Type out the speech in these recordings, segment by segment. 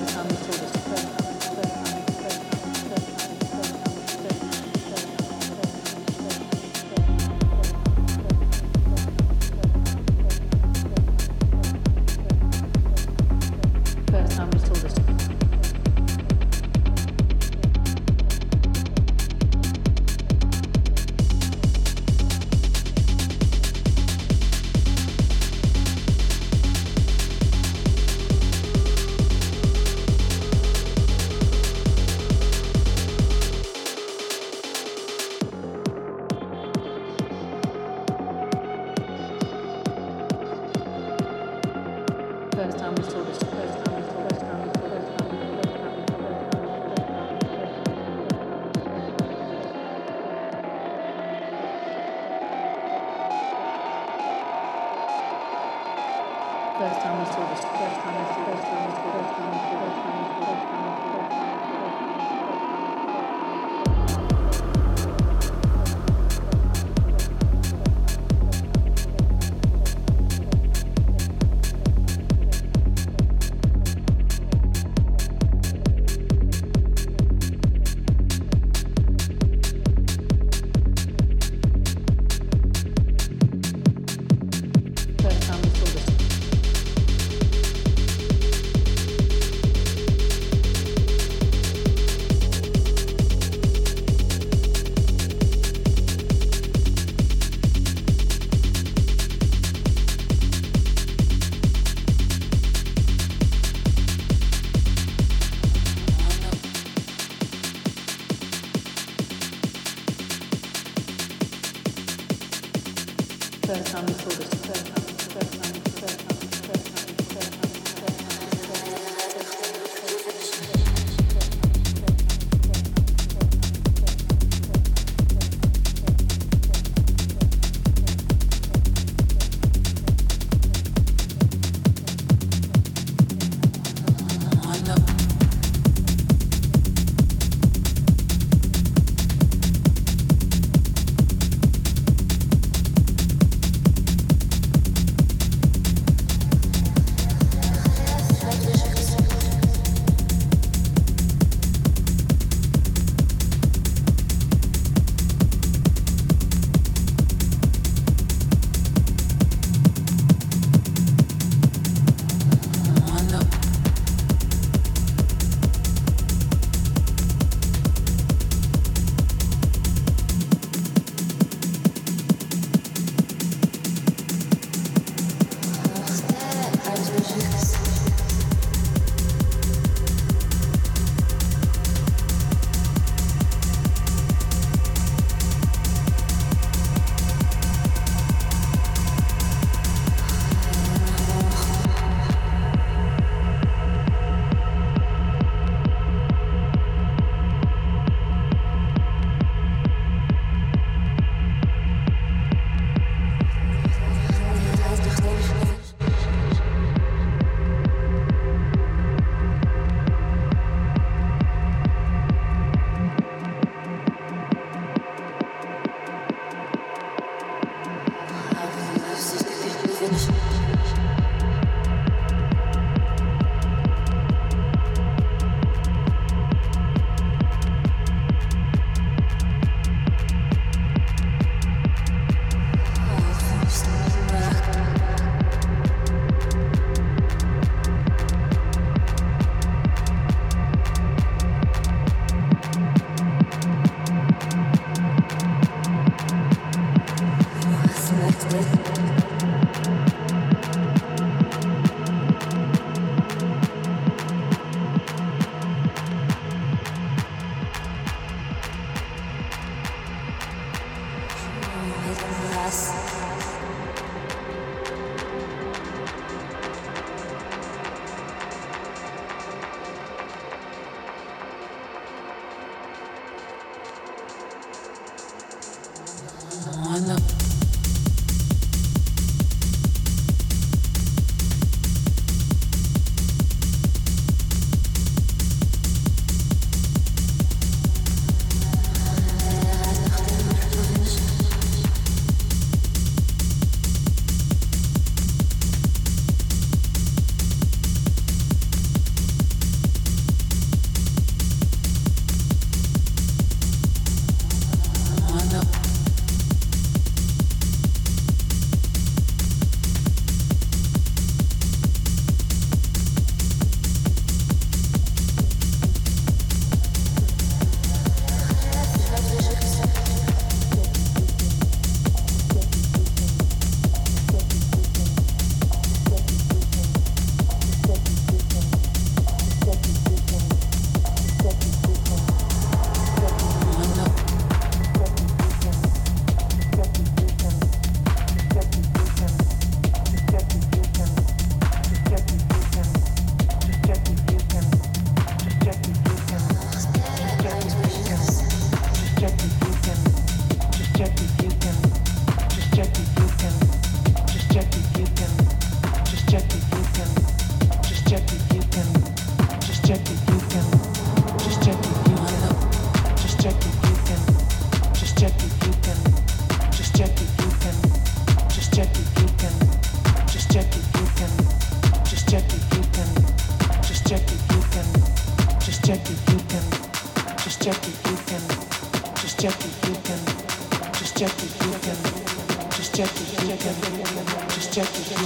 Welcome.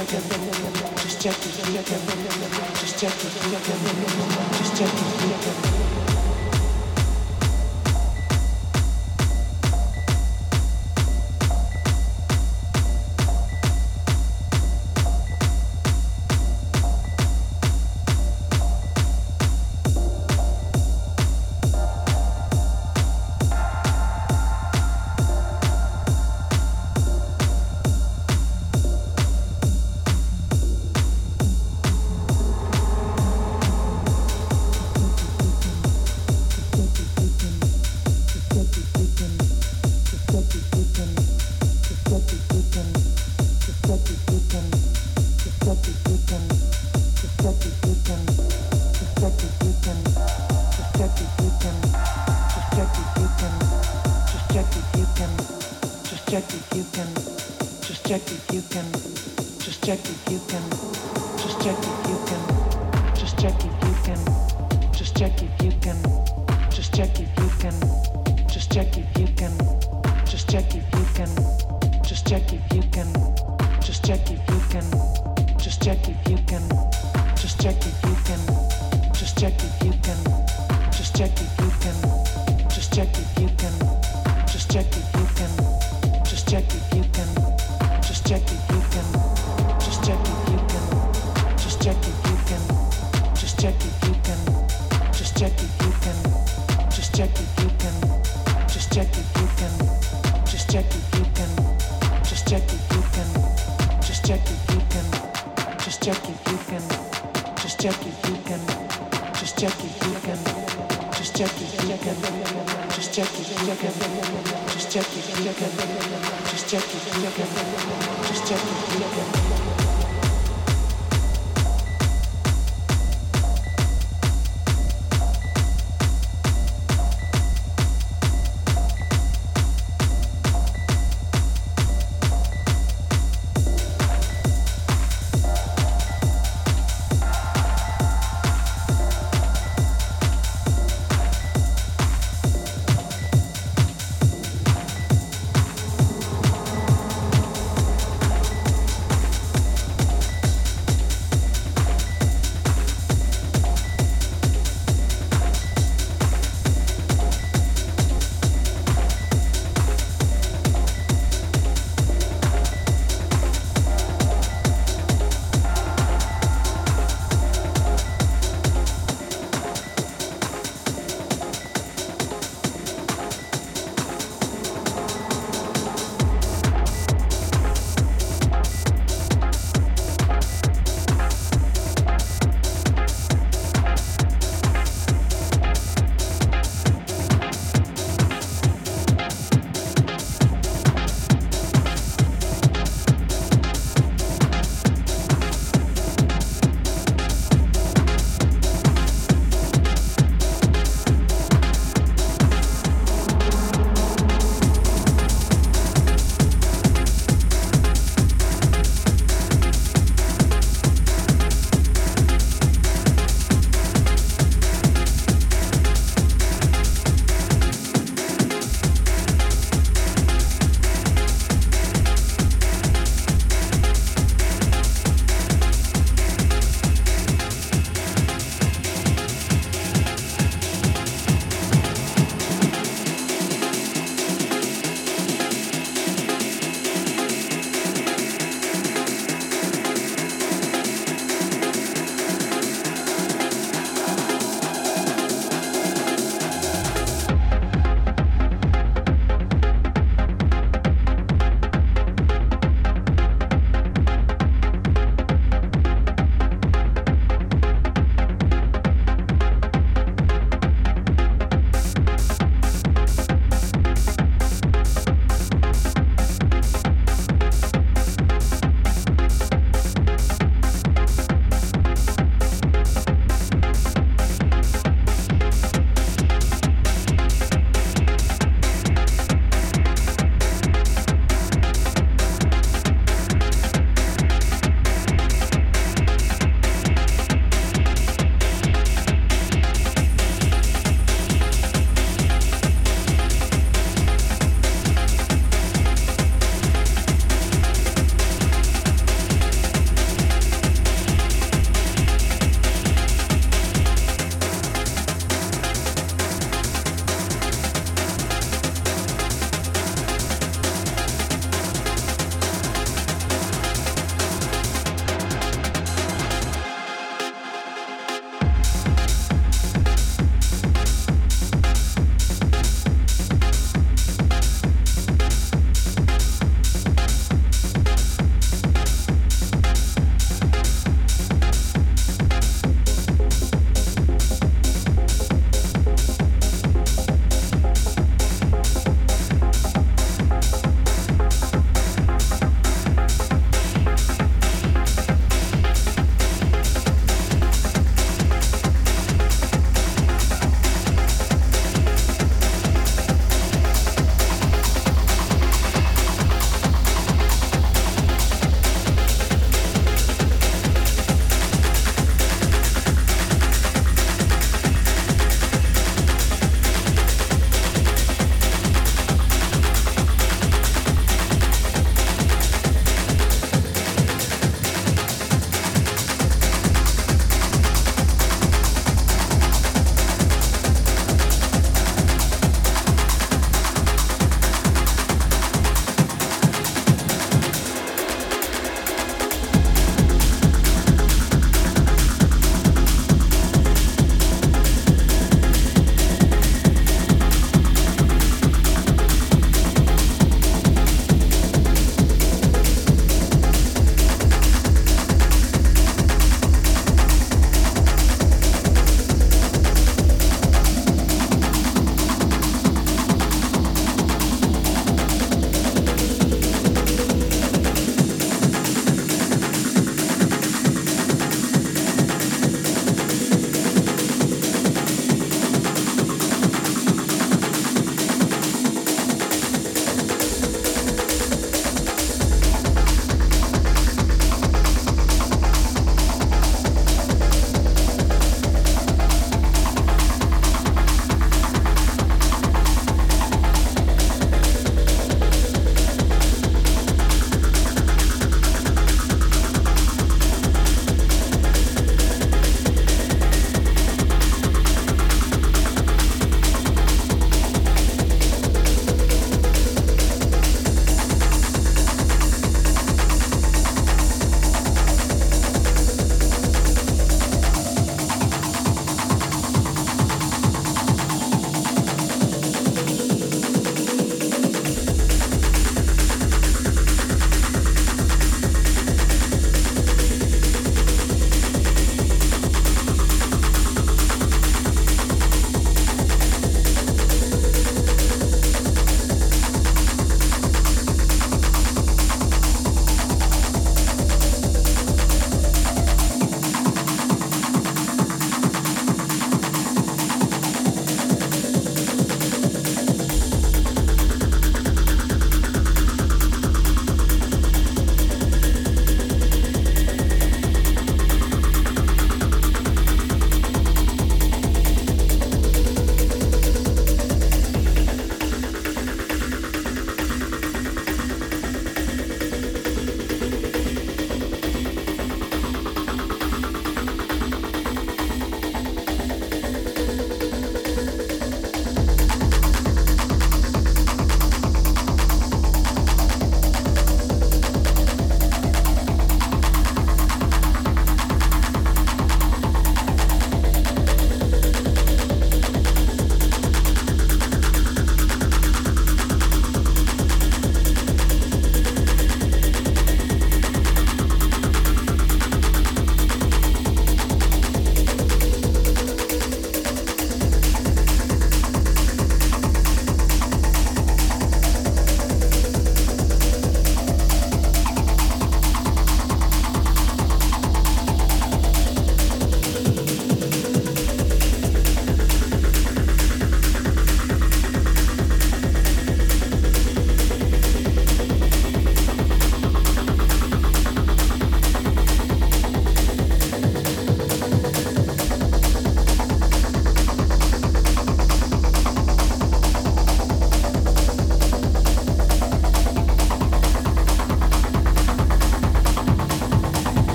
Just check it, just check it, just check it, just check it, just check it, just check it. Just check if you can. Just check if you can. Just check if you can. Just check if you can. Just check if you can. Just check if you can. Just check if you can. Just check if you can. Just check if you can.